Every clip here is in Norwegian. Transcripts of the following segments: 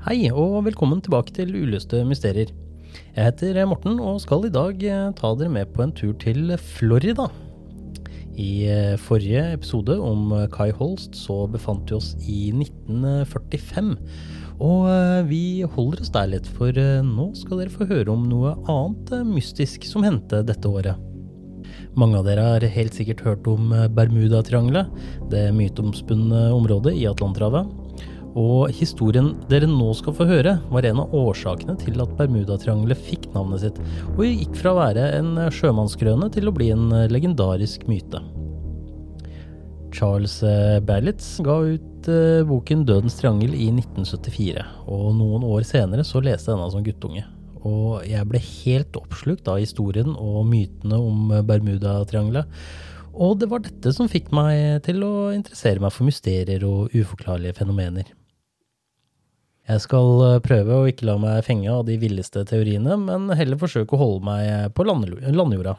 Hei, og velkommen tilbake til Uløste mysterier. Jeg heter Morten og skal i dag eh, ta dere med på en tur til Florida. I eh, forrige episode om eh, Kai Holst så befant vi oss i 1945. Og vi holder oss der litt, for nå skal dere få høre om noe annet mystisk som hendte dette året. Mange av dere har helt sikkert hørt om Bermudatriangelet, det myteomspunne området i Atlanterhavet. Og historien dere nå skal få høre, var en av årsakene til at Bermudatriangelet fikk navnet sitt, og gikk fra å være en sjømannskrøne til å bli en legendarisk myte. Charles eh, Berlitz ga ut eh, boken Dødens triangel i 1974, og noen år senere så leste jeg denne som guttunge. Og jeg ble helt oppslukt av historien og mytene om Bermudatriangelet. Og det var dette som fikk meg til å interessere meg for mysterier og uforklarlige fenomener. Jeg skal eh, prøve å ikke la meg fenge av de villeste teoriene, men heller forsøke å holde meg på landjorda.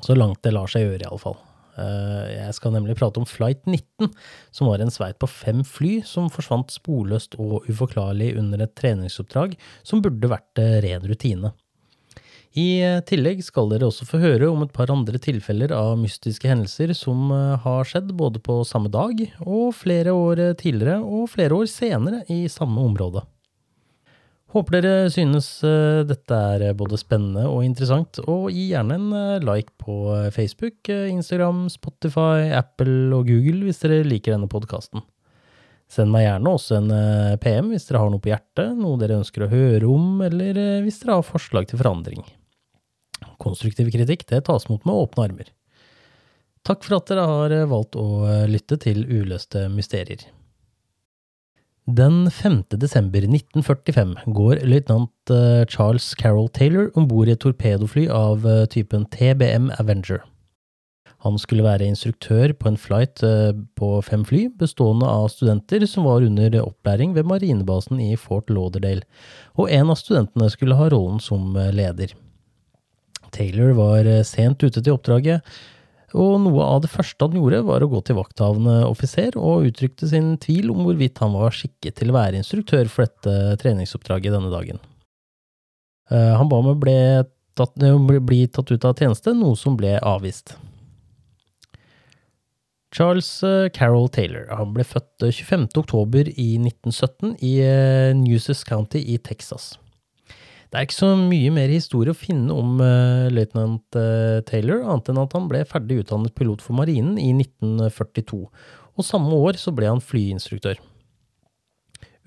Så langt det lar seg gjøre, iallfall. Jeg skal nemlig prate om Flight 19, som var en sveit på fem fly som forsvant sporløst og uforklarlig under et treningsoppdrag som burde vært eh, ren rutine. I tillegg skal dere også få høre om et par andre tilfeller av mystiske hendelser som eh, har skjedd både på samme dag og flere år tidligere og flere år senere i samme område. Håper dere synes eh, dette er både spennende og interessant, og gi gjerne en eh, like på Facebook, Instagram, Spotify, Apple og Google hvis dere liker denne podkasten. Send meg gjerne også en PM hvis dere har noe på hjertet, noe dere ønsker å høre om, eller hvis dere har forslag til forandring. Konstruktiv kritikk det tas imot med åpne armer. Takk for at dere har eh, valgt å eh, lytte til Uløste mysterier. Den 5. desember 1945 går løytnant eh, Charles Carroll Taylor om bord i et torpedofly av typen TBM Avenger. Han skulle være instruktør på en flight på fem fly, bestående av studenter som var under opplæring ved marinebasen i Fort Lauderdale, og en av studentene skulle ha rollen som leder. Taylor var eh, sent ute til oppdraget, og noe av det første han gjorde var å gå til vakthavende offiser og uttrykte sin tvil om hvorvidt han var skikket til å være instruktør for dette treningsoppdraget denne dagen. Eh, Han ba om å bli tatt, eh, bli tatt ut av tjeneste, noe som ble avvist. Charles Carroll Taylor han ble født eh, 25. oktober i 1917 i eh, County i Texas. Det er ikke så mye mer historie å finne om uh, løytnant uh, Taylor, annet enn at han ble ferdig utdannet pilot for marinen i 1942, og samme år så ble han flyinstruktør.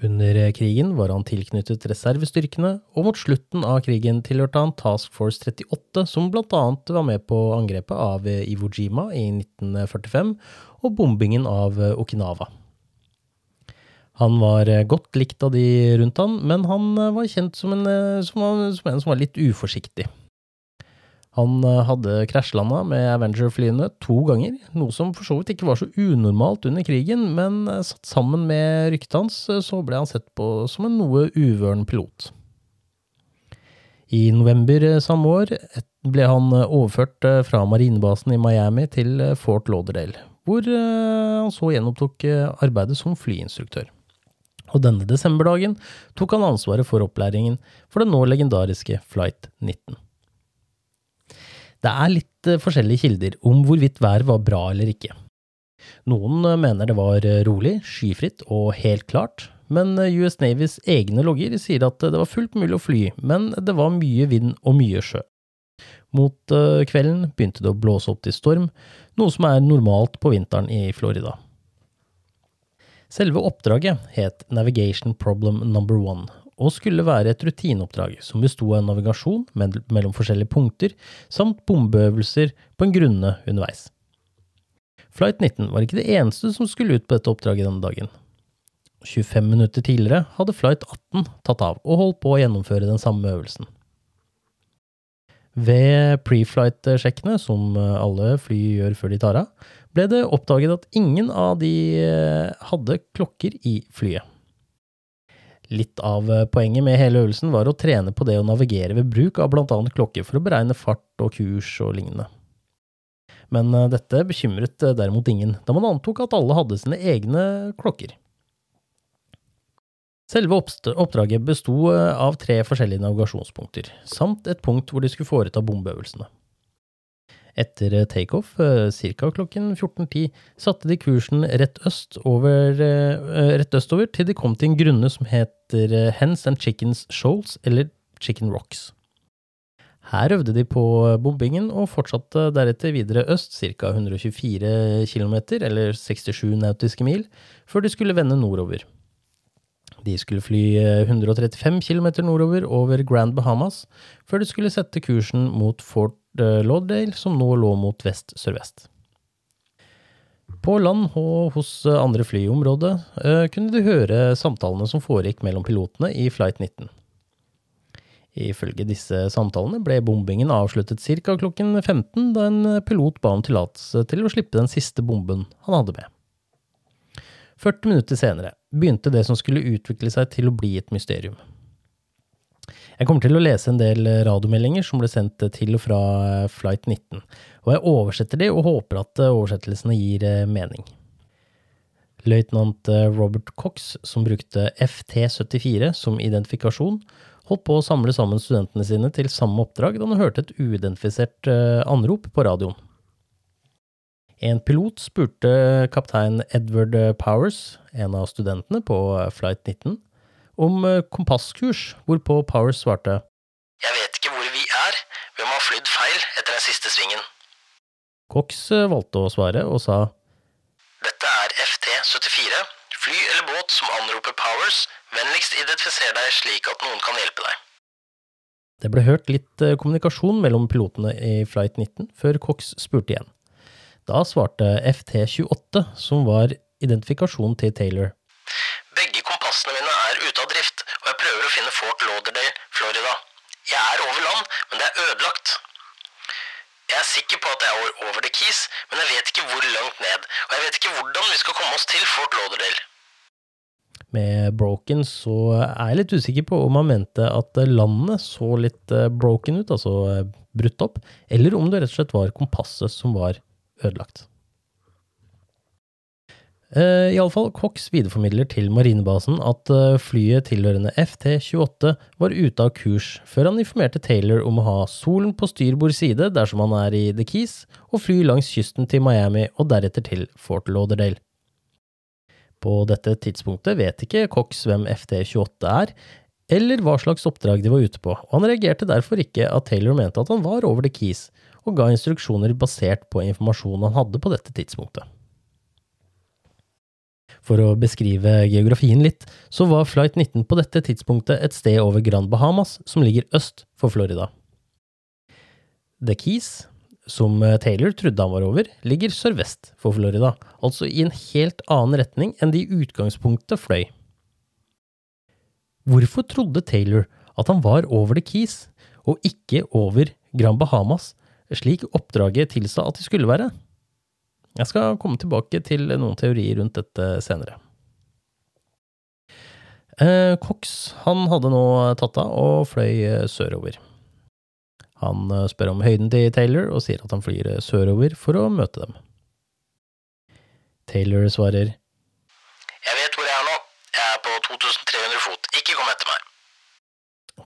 Under eh, krigen var han tilknyttet reservestyrkene, og mot slutten av krigen tilhørte han Task Force 38, som blant annet var med på angrepet av Iwo Jima i 1945, og bombingen av Okinawa. Han var eh, godt likt av de rundt han, men han eh, var kjent som en, eh, som, som en som var litt uforsiktig. Han hadde krasjlanda med Avenger-flyene to ganger, noe som for så vidt ikke var så unormalt under krigen, men satt sammen med ryktet hans, så ble han sett på som en noe uvøren pilot. I november samme år ble han overført fra marinebasen i Miami til Fort Lauderdale, hvor han så gjenopptok arbeidet som flyinstruktør. Og denne desemberdagen tok han ansvaret for opplæringen for den nå legendariske Flight 19. Det er litt eh, forskjellige kilder om hvorvidt været var bra eller ikke. Noen eh, mener det var eh, rolig, skyfritt og helt klart, men US Navys egne logger sier at det var fullt mulig å fly, men det var mye vind og mye sjø. Mot kvelden begynte det å blåse opp til storm, noe som er normalt på vinteren i Florida. Selve oppdraget het Navigation Problem Number One, og skulle være et rutineoppdrag som besto av navigasjon mellom forskjellige punkter, samt bombeøvelser på en grunne underveis. Flight 19 var ikke det eneste som skulle ut på dette oppdraget denne dagen. 25 minutter tidligere hadde Flight 18 tatt av og holdt på å gjennomføre den samme øvelsen. Ved preflight-sjekkene, som alle fly gjør før de tar av, ble det oppdaget at ingen av de eh, hadde klokker i flyet. Litt av eh, poenget med hele øvelsen var å trene på det å navigere ved bruk av blant annet klokker for å beregne fart og kurs og lignende. Men eh, dette bekymret eh, derimot ingen, da man antok at alle hadde sine egne klokker. Selve oppdraget besto av tre forskjellige navigasjonspunkter, samt et punkt hvor de skulle foreta bombeøvelsene. Etter eh, takeoff, eh, ca. klokken 14.10, satte de kursen rett, øst over, eh, rett østover til de kom til en grunne som heter Hens and Chickens Shoals, eller Chicken Rocks. Her øvde de på bombingen, og fortsatte deretter videre øst, ca. 124 km, eller 67 nautiske mil, før de skulle vende nordover. De skulle fly 135 km nordover over Grand Bahamas, før de skulle sette kursen mot Fort Lauderdale, som nå lå mot vest-sørvest. På land og hos andre fly i området eh, kunne du høre samtalene som foregikk mellom pilotene i Flight 19. Ifølge disse samtalene ble bombingen avsluttet ca. klokken 15, da en pilot ba om tillatelse til å slippe den siste bomben han hadde med. 40 minutter senere begynte det som skulle utvikle seg til å bli et mysterium. Jeg kommer til å lese en del radiomeldinger som ble sendt til og fra Flight 19, og jeg oversetter de og håper at oversettelsene gir eh, mening. Løytnant eh, Robert Cox, som brukte FT74 som identifikasjon, holdt på å samle sammen studentene sine til samme oppdrag da han hørte et uidentifisert eh, anrop på radioen. En pilot spurte kaptein Edward Powers, en av studentene på Flight 19, om eh, kompasskurs, hvorpå Powers svarte Jeg vet ikke hvor vi er, vi må ha flydd feil etter den siste svingen. Cox eh, valgte å svare og sa Dette er FT-74, fly eller båt som anroper Powers, vennligst identifiser deg slik at noen kan hjelpe deg. Det ble hørt litt eh, kommunikasjon mellom pilotene i Flight 19 før Cox spurte igjen. Da svarte FT-28, som var identifikasjonen til Taylor. Begge kompassene mine er ute av drift, og jeg prøver å finne Fort Lauderdale, Florida. Jeg er over land, men det er ødelagt. Jeg er sikker på at jeg er over The Keys, men jeg vet ikke hvor langt ned, og jeg vet ikke hvordan vi skal komme oss til Fort Lauderdale. Med broken så er jeg litt usikker på om han mente at landet så litt eh, broken ut, altså eh, brutt opp, eller om det rett og slett var kompasset som var ødelagt. Uh, Iallfall, Cox videreformidler til marinebasen at uh, flyet tilhørende FT-28 var ute av kurs, før han informerte Taylor om å ha solen på styrbord side dersom han er i The Keys, og fly langs kysten til Miami og deretter til Fort Lauderdale. På dette tidspunktet vet ikke Cox hvem FT-28 er, eller hva slags oppdrag de var ute på, og han reagerte derfor ikke at Taylor mente at han var over The Keys, og ga instruksjoner basert på informasjonen han hadde på dette tidspunktet. For å beskrive geografien litt, så var Flight 19 på dette tidspunktet et sted over Grand Bahamas, som ligger øst for Florida. The Keys, som Taylor trodde han var over, ligger sørvest for Florida, altså i en helt annen retning enn de i utgangspunktet fløy. Hvorfor trodde Taylor at han var over The Keys, og ikke over Grand Bahamas, slik oppdraget tilsa at de skulle være. Jeg skal komme tilbake til noen teorier rundt dette senere. Eh, Cox han hadde nå tatt av og fløy eh, sørover. Han eh, spør om høyden til Taylor og sier at han flyr sørover for å møte dem. Taylor svarer Jeg vet hvor jeg er nå. Jeg er på 2300 fot. Ikke kom etter meg.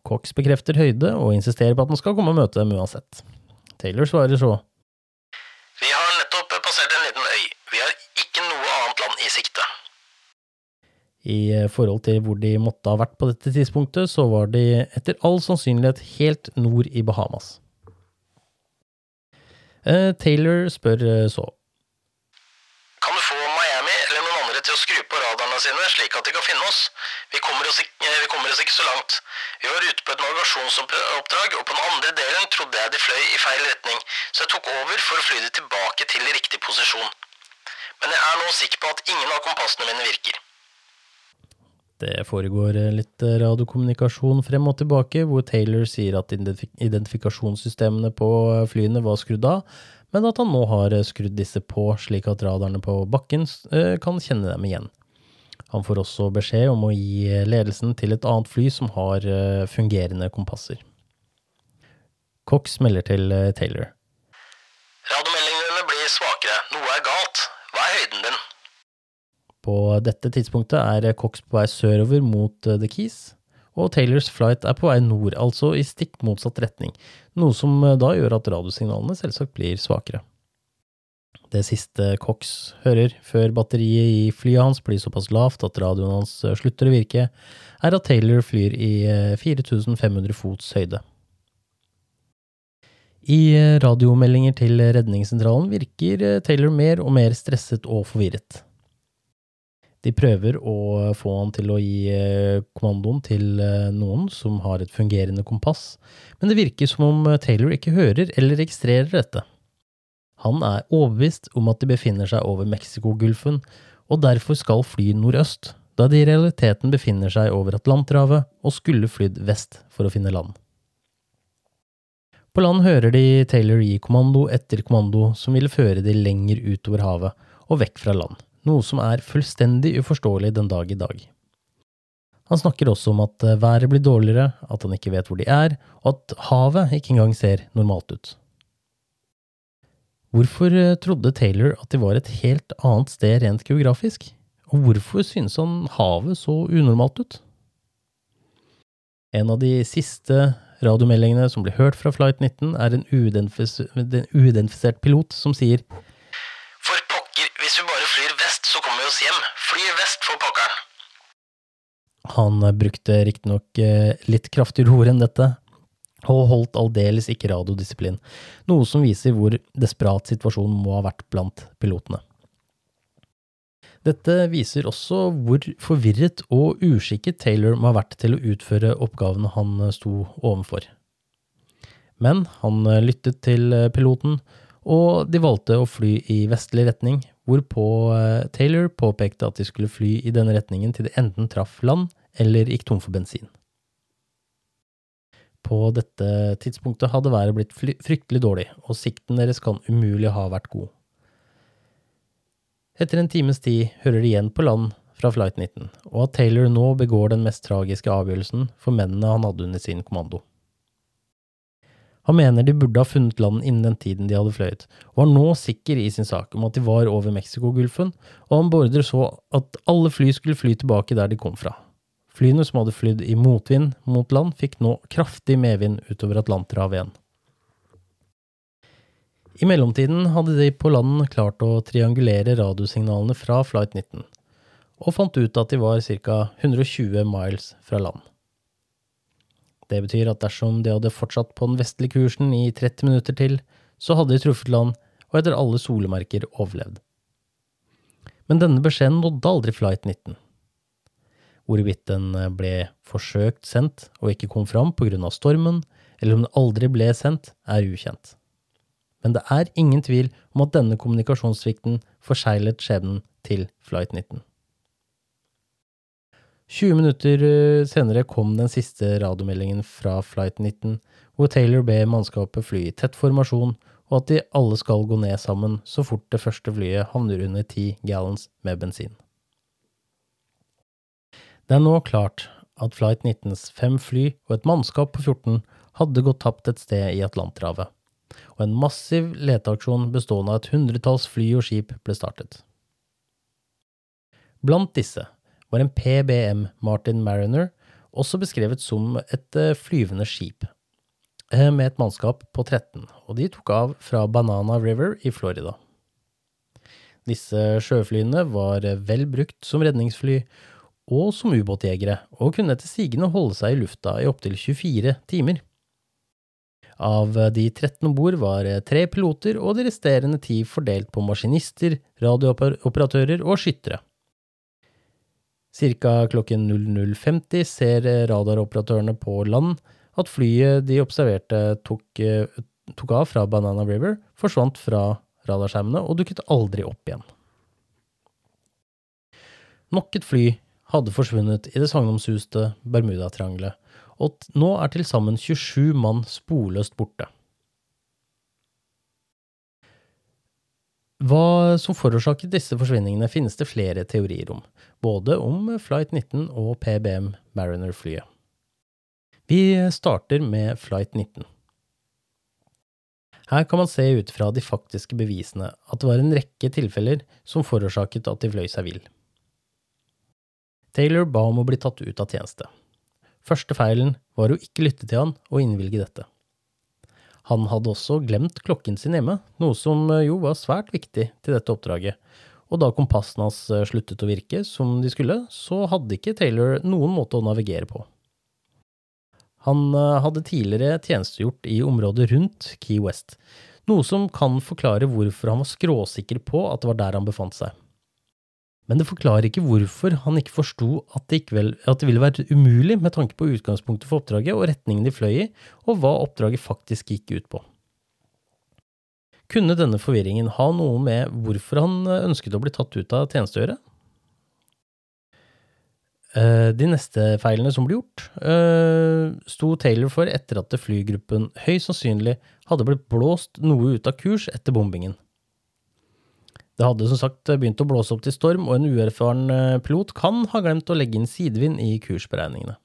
Cox bekrefter høyde og insisterer på at han skal komme og møte dem uansett. Taylor svarer så Vi har nettopp passert en liten øy. Vi har ikke noe annet land i sikte. I eh, forhold til hvor de måtte ha vært på dette tidspunktet, så var de etter all sannsynlighet helt nord i Bahamas. Eh, Taylor spør eh, så Kan du få Miami eller noen andre til å skru på radarene sine, slik at de kan finne oss? Vi kommer oss, ikke, vi kommer oss ikke så langt. Vi var ute på et navigasjonsoppdrag, og på den andre delen trodde jeg de fløy i feil retning, så jeg tok over for å fly de tilbake til riktig posisjon. Men jeg er nå sikker på at ingen av kompassene mine virker. Det foregår eh, litt eh, radiokommunikasjon frem og tilbake, hvor Taylor sier at identifikasjonssystemene på eh, flyene var skrudd av, men at han nå har skrudd disse på, slik at radarene på bakken kan kjenne dem igjen. Han får også beskjed om å gi eh, ledelsen til et annet fly som har eh, fungerende kompasser. Cox melder til eh, Taylor. Radiomeldingene blir svakere. Noe er galt. Hva er høyden din? På dette tidspunktet er Cox på vei sørover mot eh, The Keys, og Taylors flight er på vei nord, altså i stikk motsatt retning, noe som eh, da gjør at radiosignalene selvsagt blir svakere. Det siste Cox hører før batteriet i flyet hans blir såpass lavt at radioen hans eh, slutter å virke, er at Taylor flyr i eh, 4500 fots høyde. I eh, radiomeldinger til redningssentralen virker eh, Taylor mer og mer stresset og forvirret. De prøver å få han til å gi eh, kommandoen til eh, noen som har et fungerende kompass, men det virker som om eh, Taylor ikke hører eller registrerer dette. Han er overbevist om at de befinner seg over Mexicogolfen, og derfor skal fly nordøst, da de i realiteten befinner seg over Atlanterhavet og skulle flydd vest for å finne land. På land hører de Taylor gi kommando etter kommando som ville føre de lenger utover havet og vekk fra land noe som er fullstendig uforståelig den dag i dag. Han snakker også om at været blir dårligere, at han ikke vet hvor de er, og at havet ikke engang ser normalt ut. Hvorfor eh, trodde Taylor at de var et helt annet sted rent geografisk, og hvorfor synes han havet så unormalt ut? En av de siste radiomeldingene som blir hørt fra Flight 19, er en uidentifisert pilot som sier For pokker, hvis vi bare flyr vest, så kommer vi oss hjem. Fly vest for pokkeren. Han brukte riktignok eh, litt kraftigere ord enn dette, og holdt aldeles ikke radiodisiplin, noe som viser hvor desperat situasjonen må ha vært blant pilotene. Dette viser også hvor forvirret og uskikket Taylor må ha vært til å utføre oppgavene han sto overfor. Men han lyttet til piloten, og de valgte å fly i vestlig retning, hvorpå eh, Taylor påpekte at de skulle fly i denne retningen til de enten traff land eller gikk tom for bensin. På dette tidspunktet hadde været blitt fryktelig dårlig, og sikten deres kan umulig ha vært god. Etter en times tid hører de igjen på land fra Flight 19, og at Taylor nå begår den mest tragiske avgjørelsen for mennene han hadde under sin kommando. Han mener de burde ha funnet land innen den tiden de hadde fløyet, og var nå sikker i sin sak om at de var over Mexicogolfen, og han beordrer så at alle fly skulle fly tilbake der de kom fra. Flyene som hadde flydd i motvind mot land, fikk nå kraftig medvind utover Atlanterhavet igjen. I mellomtiden hadde de på land klart å triangulere radiosignalene fra Flight 19, og fant ut at de var ca. 120 miles fra land. Det betyr at dersom de hadde fortsatt på den vestlige kursen i 30 minutter til, så hadde de truffet land og etter alle solemerker overlevd. Men denne beskjeden nådde aldri Flight 19. Hvorvidt den ble forsøkt sendt og ikke kom fram av stormen, eller om den aldri ble sendt, er ukjent. Men det er ingen tvil om at denne kommunikasjonssvikten forseglet skjebnen til Flight 19. 20 minutter eh, senere kom den siste radiomeldingen fra Flight 19, hvor Taylor ber mannskapet fly i tett formasjon, og at de alle skal gå ned sammen så fort det første flyet havner under 10 gallons med bensin. Det er nå klart at Flight 19s fem fly og et mannskap på 14 hadde gått tapt et sted i Atlanterhavet, og en massiv leteaksjon bestående av et hundretalls fly og skip ble startet. Blant disse var en PBM Martin Mariner også beskrevet som et eh, flyvende skip, eh, med et mannskap på 13, og de tok av fra Banana River i Florida. Disse sjøflyene var vel brukt som redningsfly og som ubåtjegere, og kunne etter sigende holde seg i lufta i opptil 24 timer. Av de 13 om bord var tre piloter og de resterende ti fordelt på maskinister, radiooperatører og skyttere. Cirka klokken 00.50 ser radaroperatørene på land at flyet de observerte tok, tok, av fra Banana River, forsvant fra radarskjermene og dukket aldri opp igjen. Nok et fly hadde forsvunnet i det sagnomsuste Bermudatriangelet, og nå er til sammen 27 mann sporløst borte. Hva som forårsaket disse forsvinningene, finnes det flere teorier om, både om Flight 19 og PBM Mariner-flyet. Vi starter med Flight 19. Her kan man se ut fra de faktiske bevisene at det var en rekke tilfeller som forårsaket at de fløy seg vill. Taylor ba om å bli tatt ut av tjeneste. Første feilen var å ikke lytte til han og innvilge dette. Han hadde også glemt klokken sin hjemme, noe som eh, jo var svært viktig til dette oppdraget. Og da kompassen hans eh, sluttet å virke som de skulle, så hadde ikke Taylor noen måte å navigere på. Han eh, hadde tidligere tjenestegjort i området rundt Key West, noe som kan forklare hvorfor han var skråsikker på at det var der han befant seg men det forklarer ikke hvorfor han ikke forsto at, at, det ville være umulig med tanke på utgangspunktet for oppdraget og retningen de fløy i, og hva oppdraget faktisk gikk ut på. Kunne denne forvirringen ha noe med hvorfor han ønsket å bli tatt ut av tjeneste å gjøre? Eh, de neste feilene som ble gjort, eh, sto Taylor for etter at flygruppen høyst sannsynlig hadde blitt blåst noe ut av kurs etter bombingen. Det hadde som sagt begynt å blåse opp til storm, og en uerfaren eh, pilot kan ha glemt å legge inn sidevind i kursberegningene.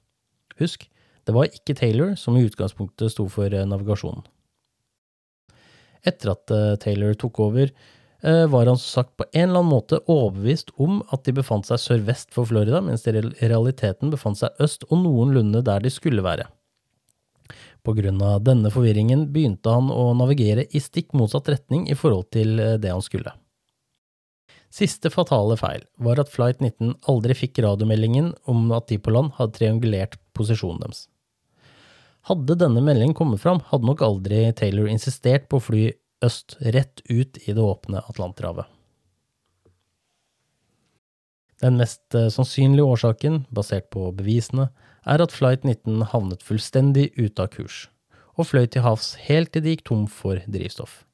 Husk, det var ikke Taylor som i utgangspunktet sto for eh, navigasjonen. Etter at eh, Taylor tok over, var han som sagt på en eller annen måte overbevist om at de befant seg sørvest for Florida, mens de i realiteten befant seg øst og noenlunde der de skulle være. På grunn av denne forvirringen begynte han å navigere i stikk motsatt retning i forhold til det han skulle. Siste fatale feil var at Flight 19 aldri fikk radiomeldingen om at de på land hadde triangulert posisjonen deres. Hadde denne meldingen kommet fram, hadde nok aldri Taylor insistert på å fly øst rett ut i det åpne Atlanterhavet. Den mest eh, sannsynlige årsaken, basert på bevisene, er at Flight 19 havnet fullstendig ute av kurs, og fløy til havs helt til de gikk tom for drivstoff.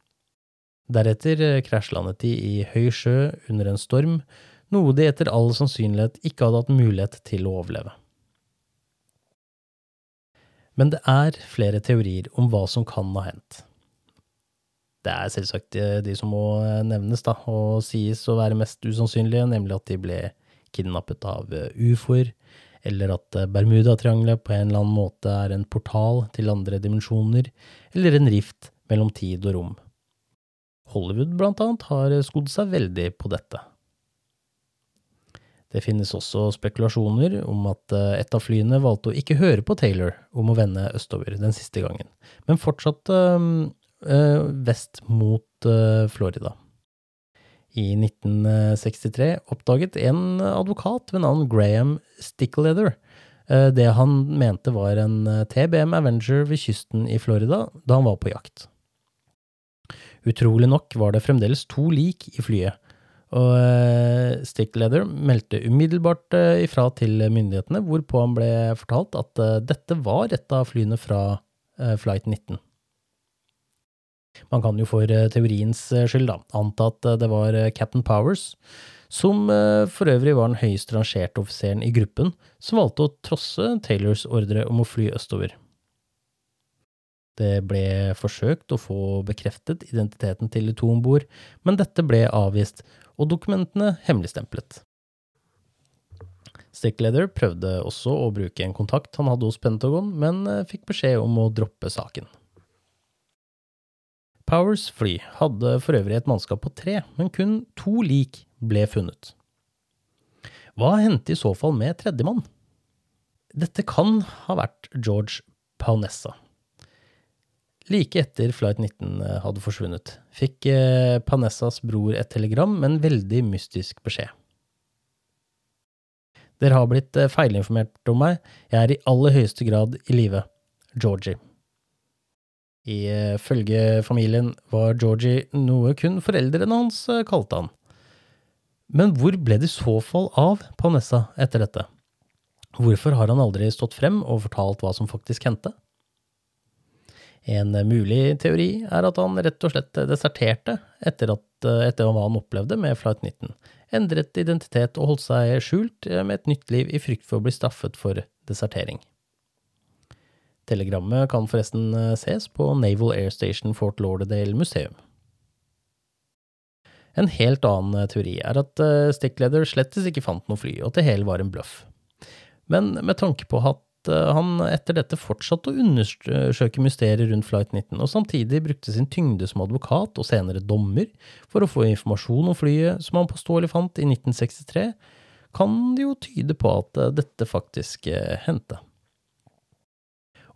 Deretter eh, krasjlandet de i høy sjø under en storm, noe de etter all sannsynlighet ikke hadde hatt mulighet til å overleve. Men det er flere teorier om hva som kan ha hendt. Det er selvsagt eh, de som må eh, nevnes, da, og sies å være mest usannsynlige, nemlig at de ble kidnappet av ufoer, eller at Bermudatriangelet på en eller annen måte er en portal til andre dimensjoner, eller en rift mellom tid og rom. Hollywood blant annet har skodd seg veldig på dette. Det finnes også spekulasjoner om at eh, et av flyene valgte å ikke høre på Taylor om å vende østover den siste gangen, men fortsatte øh, vest mot øh, Florida. I 1963 oppdaget en advokat ved navn Graham Stickleather det han mente var en TBM Avenger ved kysten i Florida da han var på jakt. Utrolig nok var det fremdeles to lik i flyet, og uh, Stickleather meldte umiddelbart uh, ifra til myndighetene, hvorpå han ble fortalt at uh, dette var et av flyene fra Flight 19. Man kan jo for teoriens skyld da, anta at det var Captain Powers som eh, for øvrig var den høyest rangerte offiseren i gruppen, som valgte å trosse Taylors ordre om å fly østover. Det ble forsøkt å få bekreftet identiteten til de to om bord, men dette ble avvist, og dokumentene hemmeligstemplet. Stickleder prøvde også å bruke en kontakt han hadde hos Pentagon, men eh, fikk beskjed om å droppe saken. Powers fly hadde for øvrig et mannskap på tre, men kun to lik ble funnet. Hva hendte i så fall med tredjemann? Dette kan ha vært George Paunessa. Like etter Flight 19 eh, hadde forsvunnet, fikk eh, Panessas bror et telegram med en veldig mystisk beskjed. Dere har blitt eh, feilinformert om meg, jeg er i aller høyeste grad i live. Georgie. Ifølge familien var Georgie noe kun foreldrene hans kalte han. Men hvor ble det i så fall av Panessa etter dette? Hvorfor har han aldri stått frem og fortalt hva som faktisk hendte? En mulig teori er at han rett og slett deserterte etter, at, eh, etter hva han opplevde med Flight 19, endret identitet og holdt seg skjult eh, med et nytt liv i frykt for å bli straffet for desertering. Telegrammet kan forresten eh, ses på Naval Air Station Fort Lauderdale museum. En helt annen eh, teori er at Stickleather Stickleder slettes ikke fant noe fly, og at det hele var en bløff. Men med tanke på at han etter dette fortsatte å undersøke mysteriet rundt Flight 19, og samtidig brukte sin tyngde som advokat og senere dommer for å få informasjon om flyet som han påståelig fant i 1963, kan det jo tyde på at dette faktisk hendte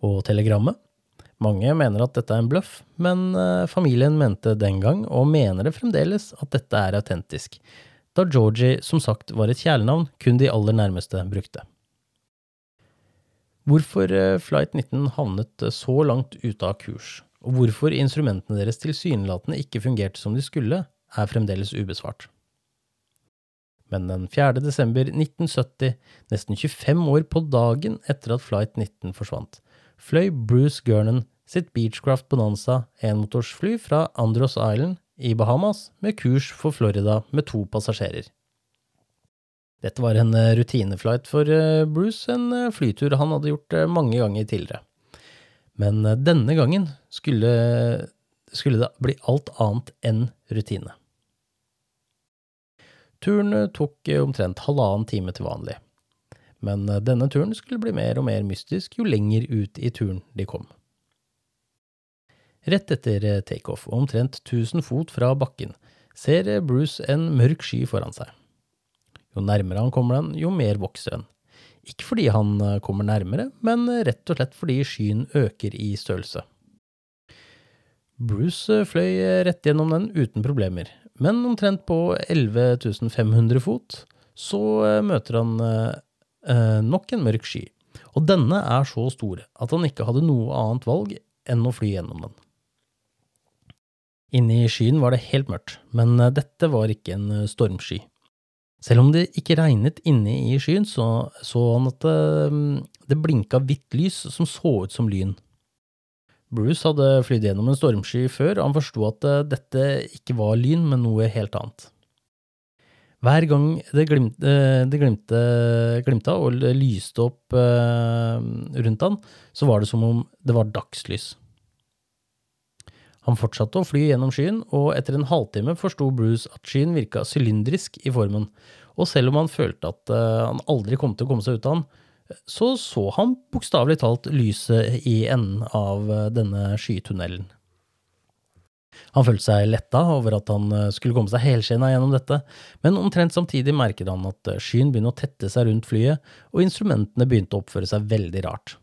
og telegrammet. Mange mener at dette er en bløff, men eh, familien mente den gang, og mener det fremdeles, at dette er autentisk, da Georgie som sagt var et kjælenavn kun de aller nærmeste brukte. Hvorfor eh, Flight 19 havnet så langt ute av kurs, og hvorfor instrumentene deres tilsynelatende ikke fungerte som de skulle, er fremdeles ubesvart. Men den 4. desember 1970, nesten 25 år på dagen etter at Flight 19 forsvant, fløy Bruce Gernon sitt Beechcraft Bonanza enmotorsfly fra Andros Island i Bahamas med kurs for Florida med to passasjerer. Dette var en eh, rutineflight for eh, Bruce, en eh, flytur han hadde gjort mange ganger tidligere. Men denne gangen skulle, skulle det bli alt annet enn rutine. Turen tok omtrent halvannen time til vanlig men denne turen skulle bli mer og mer mystisk jo lenger ut i turen de kom. Rett etter takeoff, omtrent 1000 fot fra bakken, ser Bruce en mørk sky foran seg. Jo nærmere han kommer den, jo mer vokser den. Ikke fordi han kommer nærmere, men rett og slett fordi skyen øker i størrelse. Bruce fløy rett gjennom den uten problemer, men omtrent på 11 500 fot så møter han eh, nok en mørk sky, og denne er så stor at han ikke hadde noe annet valg enn å fly gjennom den. Inne i skyen var det helt mørkt, men eh, dette var ikke en eh, stormsky. Selv om det ikke regnet inne i skyen, så så han at det, eh, det blinka hvitt lys som så ut som lyn. Bruce hadde flydd gjennom en stormsky før, og han forsto at dette ikke var lyn, men noe helt annet. Hver gang det, glimte, eh, det glimte, glimta og lyste opp uh, rundt han, så var det som om det var dagslys. Han fortsatte å fly gjennom skyen, og etter en halvtime forsto Bruce at skyen virka sylindrisk i formen, og selv om han følte at uh, han aldri kom til å komme seg ut av den, så så han bokstavelig talt lyset i enden av denne skytunnelen. Han følte seg letta over at han eh, skulle komme seg helskinna gjennom dette, men omtrent samtidig merket han at eh, skyen begynte å tette seg rundt flyet, og instrumentene begynte å oppføre seg veldig rart.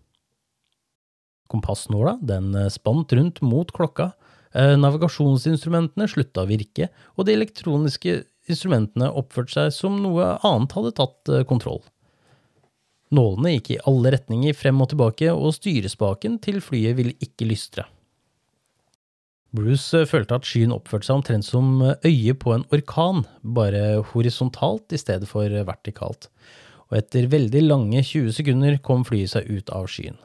Kompassnåla den eh, spant rundt mot klokka, navigasjonsinstrumentene slutta å virke, og de elektroniske instrumentene oppførte seg som noe annet hadde tatt kontroll. Nålene gikk i alle retninger frem og tilbake, og styrespaken til flyet ville ikke lystre. Bruce følte at skyen oppførte seg omtrent som øyet på en orkan, bare horisontalt i stedet for vertikalt, og etter veldig lange 20 sekunder kom flyet seg ut av skyen.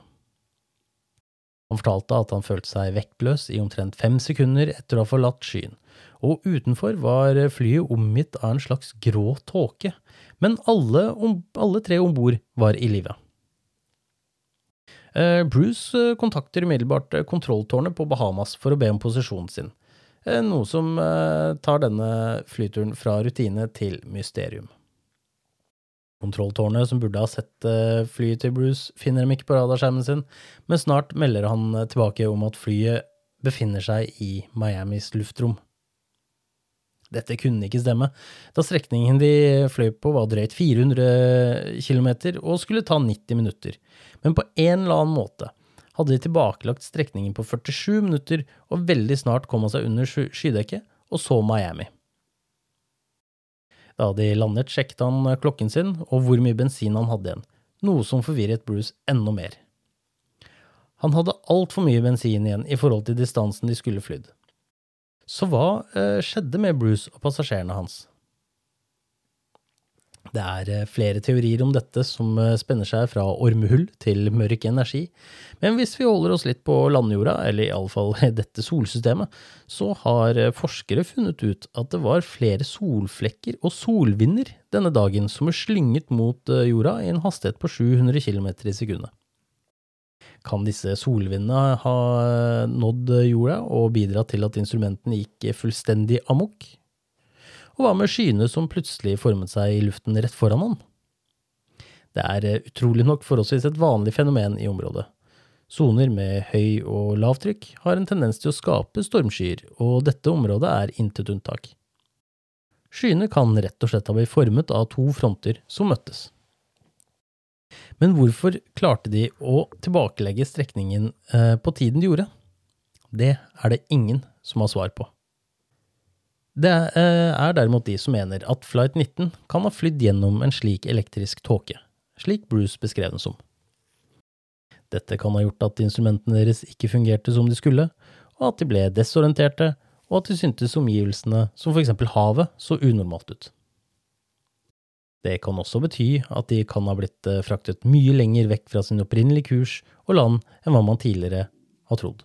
Han fortalte at han følte seg vektløs i omtrent fem sekunder etter å ha forlatt skyen, og utenfor var flyet omgitt av en slags grå tåke, men alle, alle tre om bord var i live. Eh, Bruce eh, kontakter umiddelbart eh, kontrolltårnet på Bahamas for å be om posisjonen sin, noe som tar denne flyturen fra rutine til mysterium. Kontrolltårnet, som burde ha sett flyet til Bruce, finner dem ikke på radarskjermen sin, men snart melder han tilbake om at flyet befinner seg i Miamis luftrom. Dette kunne ikke stemme, da strekningen de fløy på var drøyt 400 km og skulle ta 90 minutter, men på en eller annen måte hadde de tilbakelagt strekningen på 47 minutter og veldig snart kom han seg under skydekket og så Miami. Da de landet, sjekket han klokken sin og hvor mye bensin han hadde igjen, noe som forvirret Bruce enda mer. Han hadde altfor mye bensin igjen i forhold til distansen de skulle flydd. Så hva eh, skjedde med Bruce og passasjerene hans? Det er eh, flere teorier om dette som eh, spenner seg fra ormehull til mørk energi, men hvis vi holder oss litt på landjorda, eller iallfall dette solsystemet, så har eh, forskere funnet ut at det var flere solflekker og solvinder denne dagen som er slynget mot jorda i en hastighet på 700 km i sekundet. Kan disse solvindene ha nådd jorda og bidratt til at instrumentene gikk fullstendig amok? Og hva med skyene som plutselig formet seg i luften rett foran han? Det er eh, utrolig nok forholdsvis et vanlig fenomen i området. Soner med høy- og lavtrykk har en tendens til å skape stormskyer, og dette området er intet unntak. Skyene kan rett og slett ha blitt formet av to fronter som møttes. Men hvorfor klarte de å tilbakelegge strekningen eh, på tiden de gjorde? Det er det ingen som har svar på. Det eh, er derimot de som mener at Flight 19 kan ha flydd gjennom en slik elektrisk tåke, slik Bruce beskrev den som. Dette kan ha gjort at instrumentene deres ikke fungerte som de skulle, og at de ble desorienterte, og at de syntes omgivelsene, som for eksempel havet, så unormalt ut. Det kan også bety at de kan ha blitt eh, fraktet mye lenger vekk fra sin opprinnelige kurs og land enn hva man tidligere har trodd.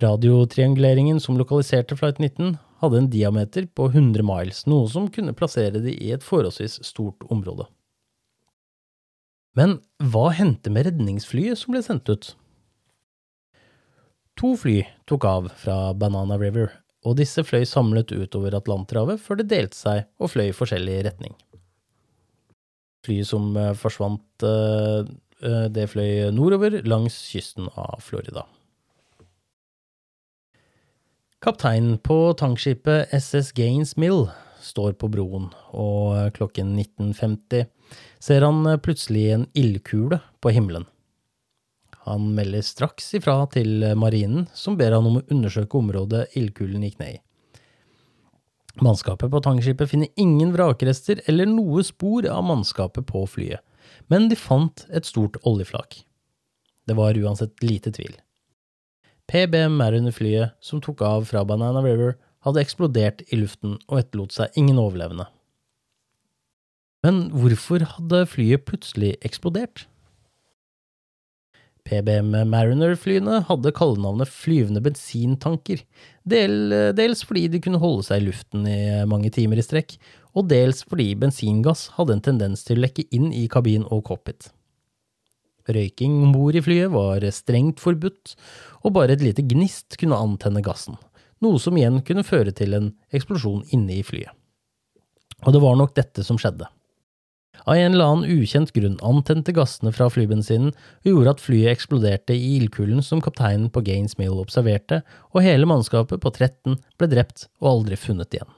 Radiotrianguleringen som lokaliserte Flight 19, hadde en diameter på 100 miles, noe som kunne plassere de i et forholdsvis stort område. Men hva hendte med redningsflyet som ble sendt ut? To fly tok av fra Banana River og disse fløy samlet utover Atlanterhavet før det delte seg og fløy i forskjellig retning. Flyet som eh, forsvant, eh, eh, det fløy nordover langs kysten av Florida. Kapteinen på tankskipet SS Gaines Mill står på broen, og klokken 19.50 ser han plutselig en ildkule på himmelen. Han melder straks ifra til marinen, som ber han om å undersøke området ildkulen gikk ned i. Mannskapet på tankskipet finner ingen vrakrester eller noe spor av mannskapet på flyet, men de fant et stort oljeflak. Det var uansett lite tvil. PBM Mariner-flyet som tok av fra Banana River, hadde eksplodert i luften og etterlot seg ingen overlevende. Men hvorfor hadde flyet plutselig eksplodert? PBM Mariner-flyene hadde kallenavnet flyvende bensintanker, del, dels fordi de kunne holde seg i luften i mange timer i strekk, og dels fordi bensingass hadde en tendens til å lekke inn i kabin og cockpit. Røyking om bord i flyet var strengt forbudt, og bare et lite gnist kunne antenne gassen, noe som igjen kunne føre til en eksplosjon inne i flyet. Og det var nok dette som skjedde. Av en eller annen ukjent grunn antente gassene fra flybensinen og gjorde at flyet eksploderte i ildkulen som kapteinen på Gaines Mill observerte, og hele mannskapet på 13 ble drept og aldri funnet igjen.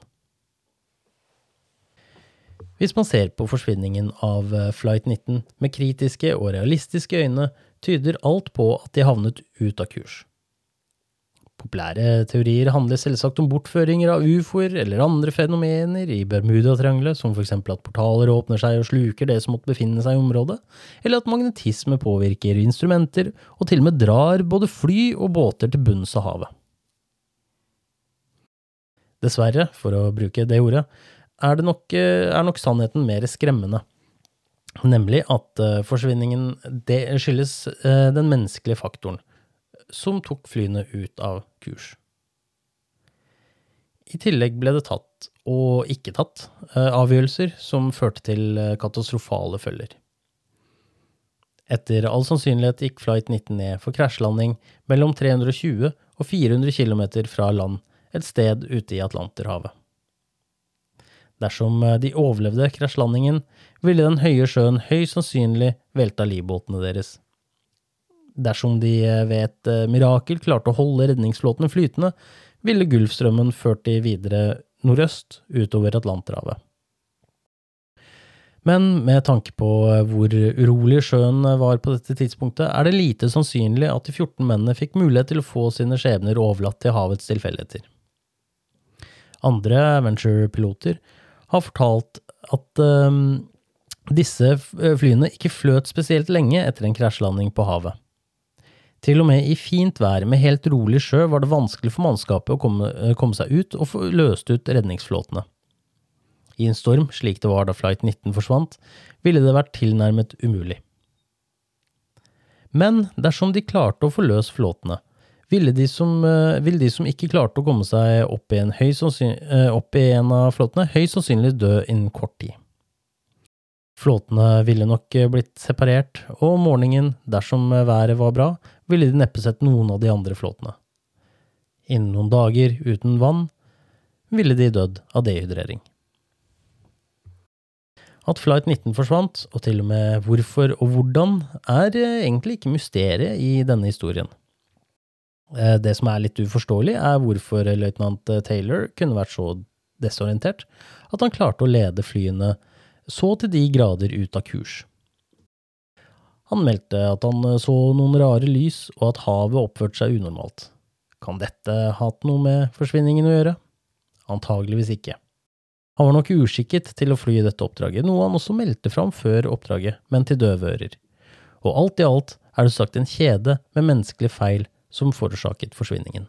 Hvis man ser på forsvinningen av eh, Flight 19 med kritiske og realistiske øyne, tyder alt på at de havnet ut av kurs. Populære teorier handler selvsagt om bortføringer av ufoer eller andre fenomener i Bermudatriangelet, som eksempel at portaler åpner seg og sluker det som måtte befinne seg i området, eller at magnetisme påvirker instrumenter og til og med drar både fly og båter til bunns av havet. Dessverre, for å bruke det ordet, er, det nok, er nok sannheten mer skremmende. Nemlig at forsvinningen forsvinningen skyldes eh, den menneskelige faktoren som tok flyene ut av kurs. I tillegg ble det tatt, og ikke tatt, eh, avgjørelser som førte til eh, katastrofale følger. Etter all sannsynlighet gikk Flight 19 ned for krasjlanding mellom 320 og 400 km fra land et sted ute i Atlanterhavet. Dersom eh, de overlevde krasjlandingen, ville den høye sjøen høyst sannsynlig velta livbåtene deres. Dersom de eh, ved et eh, mirakel klarte å holde redningsflåtene flytende, ville Gulfstrømmen ført de videre nordøst utover Atlanterhavet. Men med tanke på hvor urolig sjøen var på dette tidspunktet, er det lite sannsynlig at de 14 mennene fikk mulighet til å få sine skjebner overlatt til havets tilfeldigheter. Andre Venture-piloter har fortalt at um, disse flyene ikke fløt spesielt lenge etter en krasjlanding på havet. Til og med i fint vær med helt rolig sjø var det vanskelig for mannskapet å komme, komme seg ut og få løst ut redningsflåtene. I en storm, slik det var da Flight 19 forsvant, ville det vært tilnærmet umulig. Men dersom de klarte å få løs flåtene, ville de, som, eh, ville de som ikke klarte å komme seg opp i en, eh, opp i en av flåtene, høyst sannsynlig dø innen kort tid. Flåtene ville nok eh, blitt separert, og om morgenen, dersom været var bra, ville de neppe sett noen av de andre flåtene. Innen noen dager uten vann ville de dødd av dehydrering. At Flight 19 forsvant, og til og med hvorfor og hvordan, er egentlig ikke mysteriet i denne historien. Eh, det som er litt uforståelig, er hvorfor løytnant Taylor kunne vært så desorientert at han klarte å lede flyene så til de grader ut av kurs. Han meldte at han så noen rare lys, og at havet oppførte seg unormalt. Kan dette hatt noe med forsvinningen å gjøre? Antageligvis ikke. Han var nok uskikket til å fly i dette oppdraget, noe han også meldte fram før oppdraget, men til døve ører. Og alt i alt er det sagt en kjede med menneskelige feil som forårsaket forsvinningen.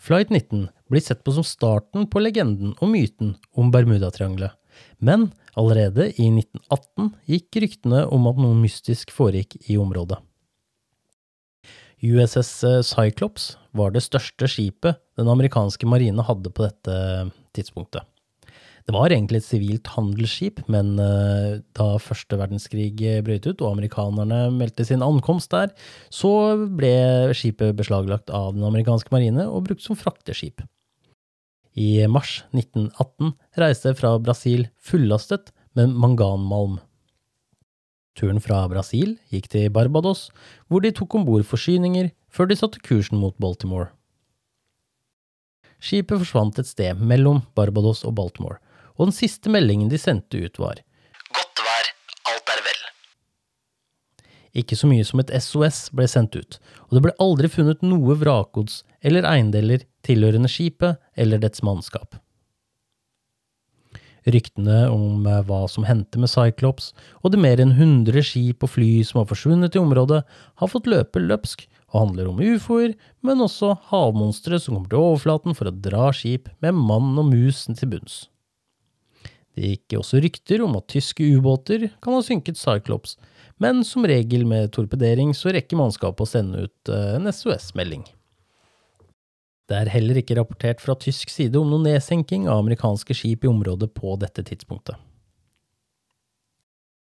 Flight 19 blir sett på som starten på legenden og myten om Bermudatriangelet, men allerede i 1918 gikk ryktene om at noe mystisk foregikk i området. USS Cyclops var det største skipet den amerikanske marine hadde på dette tidspunktet. Det var egentlig et sivilt handelsskip, men uh, da første verdenskrig brøt ut og amerikanerne meldte sin ankomst der, så ble skipet beslaglagt av den amerikanske marine og brukt som frakteskip. I mars 1918 reiste fra Brasil fullastet med manganmalm. Turen fra Brasil gikk til Barbados, hvor de tok om bord forsyninger før de satte kursen mot Baltimore. Skipet forsvant et sted mellom Barbados og Baltimore, og den siste meldingen de sendte ut var Godt vær, alt er vel. Ikke så mye som et SOS ble sendt ut, og det ble aldri funnet noe vrakgods eller eiendeler tilhørende skipet eller dets mannskap. Ryktene om eh, hva som hendte med Cyclops, og de mer enn 100 skip og fly som har forsvunnet i området, har fått løpe løpsk og handler om ufoer, men også havmonstre som kommer til overflaten for å dra skip med mann og mus til bunns. Det gikk også rykter om at tyske ubåter kan ha synket Cyclops, men som regel med torpedering så rekker mannskapet å sende ut eh, en SOS-melding. Det er heller ikke rapportert fra tysk side om noen nedsenking av amerikanske skip i området på dette tidspunktet.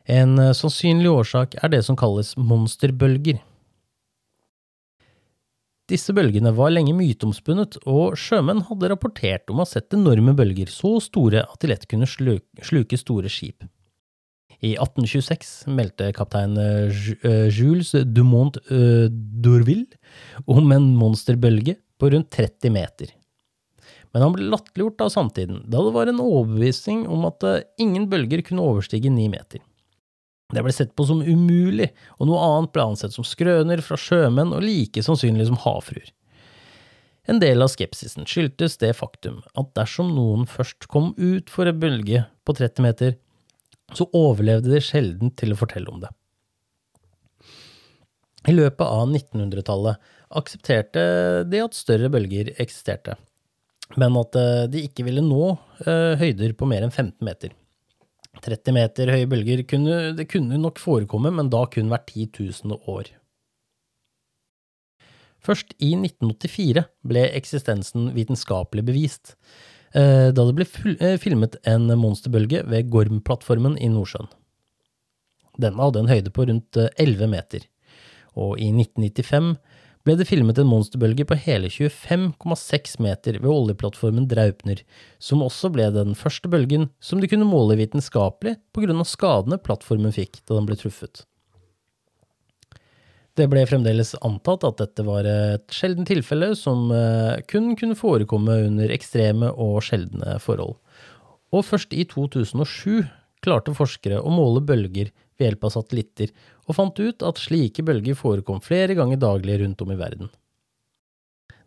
En eh, sannsynlig årsak er det som kalles monsterbølger. Disse bølgene var lenge myteomspunnet, og sjømenn hadde rapportert om å ha sett enorme bølger så store at de lett kunne sluke store skip. I 1826 meldte kaptein eh, eh, Jules Dumont d'Orville d'Urville om en monsterbølge på rundt 30 meter. Men han ble latterliggjort av samtiden, da det var en overbevisning om at ingen bølger kunne overstige ni meter. Det ble sett på som umulig, og noe annet ble ansett som skrøner fra sjømenn og like sannsynlig som havfruer. En del av skepsisen skyldtes det faktum at dersom noen først kom ut for en bølge på 30 meter, så overlevde de sjelden til å fortelle om det. I løpet av 1900-tallet aksepterte de at større bølger eksisterte, men at eh, de ikke ville nå eh, høyder på mer enn 15 meter. 30 meter høye bølger kunne, det kunne nok forekomme, men da kun hvert 10 000 år. Først i 1984 ble eksistensen vitenskapelig bevist, eh, da det ble eh, filmet en monsterbølge ved Gorm-plattformen i Nordsjøen. Denne hadde en høyde på rundt 11 meter, og i 1995 ble det filmet en monsterbølge på hele 25,6 meter ved oljeplattformen Draupner, som også ble den første bølgen som de kunne måle vitenskapelig på grunn av skadene plattformen fikk da den ble truffet. Det ble fremdeles antatt at dette var et sjelden tilfelle som eh, kun kunne forekomme under ekstreme og sjeldne forhold. Og først i 2007 klarte forskere å måle bølger ved hjelp av satellitter, og fant ut at slike bølger forekom flere ganger daglig rundt om i verden.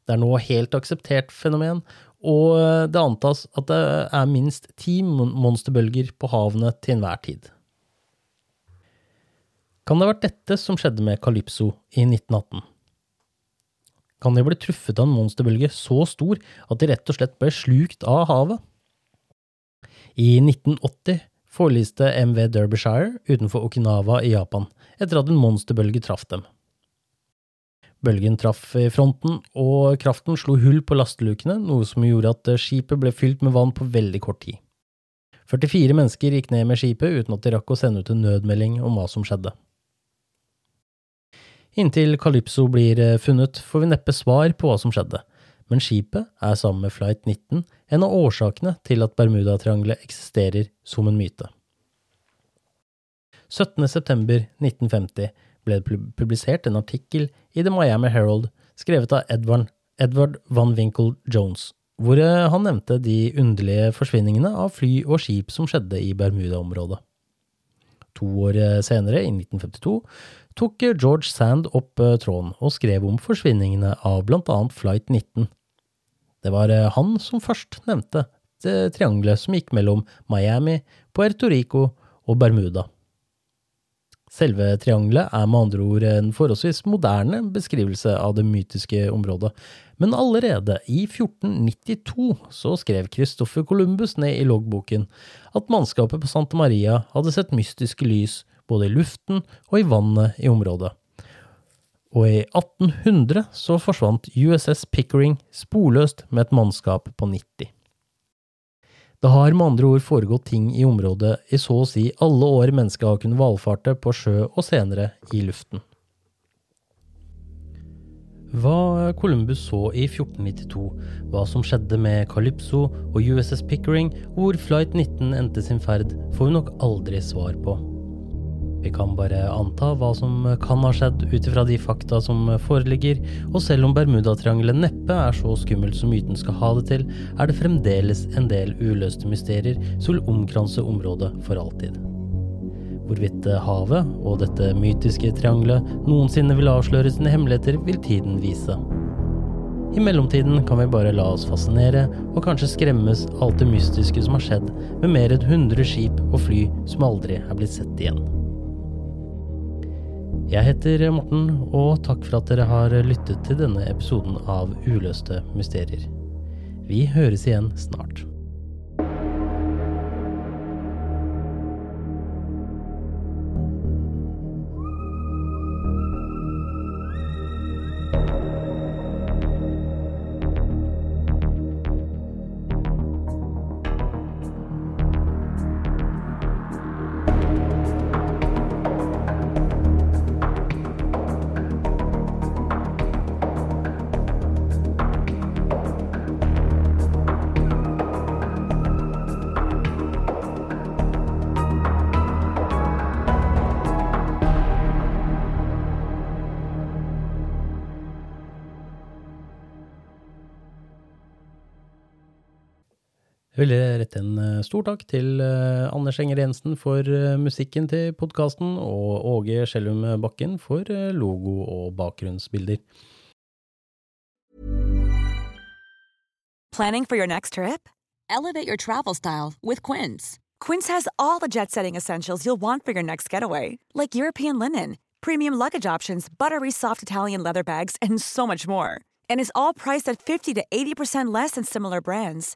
Det er nå helt akseptert fenomen, og det antas at det er minst ti monsterbølger på havene til enhver tid. Kan det ha vært dette som skjedde med Calypso i 1918? Kan de bli truffet av en monsterbølge så stor at de rett og slett ble slukt av havet? I 1980 forliste MV Derbyshire utenfor Okinawa i Japan etter at en monsterbølge traff dem. Bølgen traff i fronten, og kraften slo hull på lastelukene, noe som gjorde at skipet ble fylt med vann på veldig kort tid. 44 mennesker gikk ned med skipet uten at de rakk å sende ut en nødmelding om hva som skjedde. Inntil Calypso blir funnet, får vi neppe svar på hva som skjedde, men skipet er sammen med Flight 19 en av årsakene til at Bermudatriangelet eksisterer som en myte. 17.9.1950 ble det publisert en artikkel i The Miami Herald skrevet av Edward, Edward Van Winkle Jones, hvor han nevnte de underlige forsvinningene av fly og skip som skjedde i Bermuda-området. To år senere, i 1952, tok George Sand opp tråden og skrev om forsvinningene av blant annet Flight 19, det var eh, han som først nevnte det triangelet som gikk mellom Miami, Puerto Rico og Bermuda. Selve triangelet er med andre ord en forholdsvis moderne beskrivelse av det mytiske området, men allerede i 1492 så skrev Christopher Columbus ned i loggboken at mannskapet på Santa Maria hadde sett mystiske lys både i luften og i vannet i området og i 1800 så forsvant USS Pickering sporløst med et mannskap på 90. Det har med andre ord foregått ting i området i så å si alle år mennesket har kunnet valfarte på sjø og senere i luften. Hva Columbus så i 1492, hva som skjedde med Calypso og USS Pickering, hvor Flight 19 endte sin ferd, får vi nok aldri svar på. Vi kan bare anta hva som kan ha skjedd ut ifra de fakta som foreligger, og selv om Bermudatriangelet neppe er så skummelt som myten skal ha det til, er det fremdeles en del uløste mysterier som vil omkranse området for alltid. Hvorvidt havet og dette mytiske triangelet noensinne vil avsløre sine hemmeligheter, vil tiden vise. I mellomtiden kan vi bare la oss fascinere og kanskje skremmes alt det mystiske som har skjedd med mer enn 100 skip og fly som aldri er blitt sett igjen. Jeg heter Morten, og takk for at dere har lyttet til denne episoden av Uløste mysterier. Vi høres igjen snart. Jeg vil rette en eh, stor takk til eh, Anders Enger Jensen for eh, musikken til podkasten, og Åge Skjellum Bakken for logo og bakgrunnsbilder. Planning for your next trip? Elevate your travel style with Quince. Quince has all the jet setting essentials you'll want for your next getaway, like European linen, premium luggage options, buttery soft Italian leather bags, and so much more. And is all priced at 50 to 80% less than similar brands.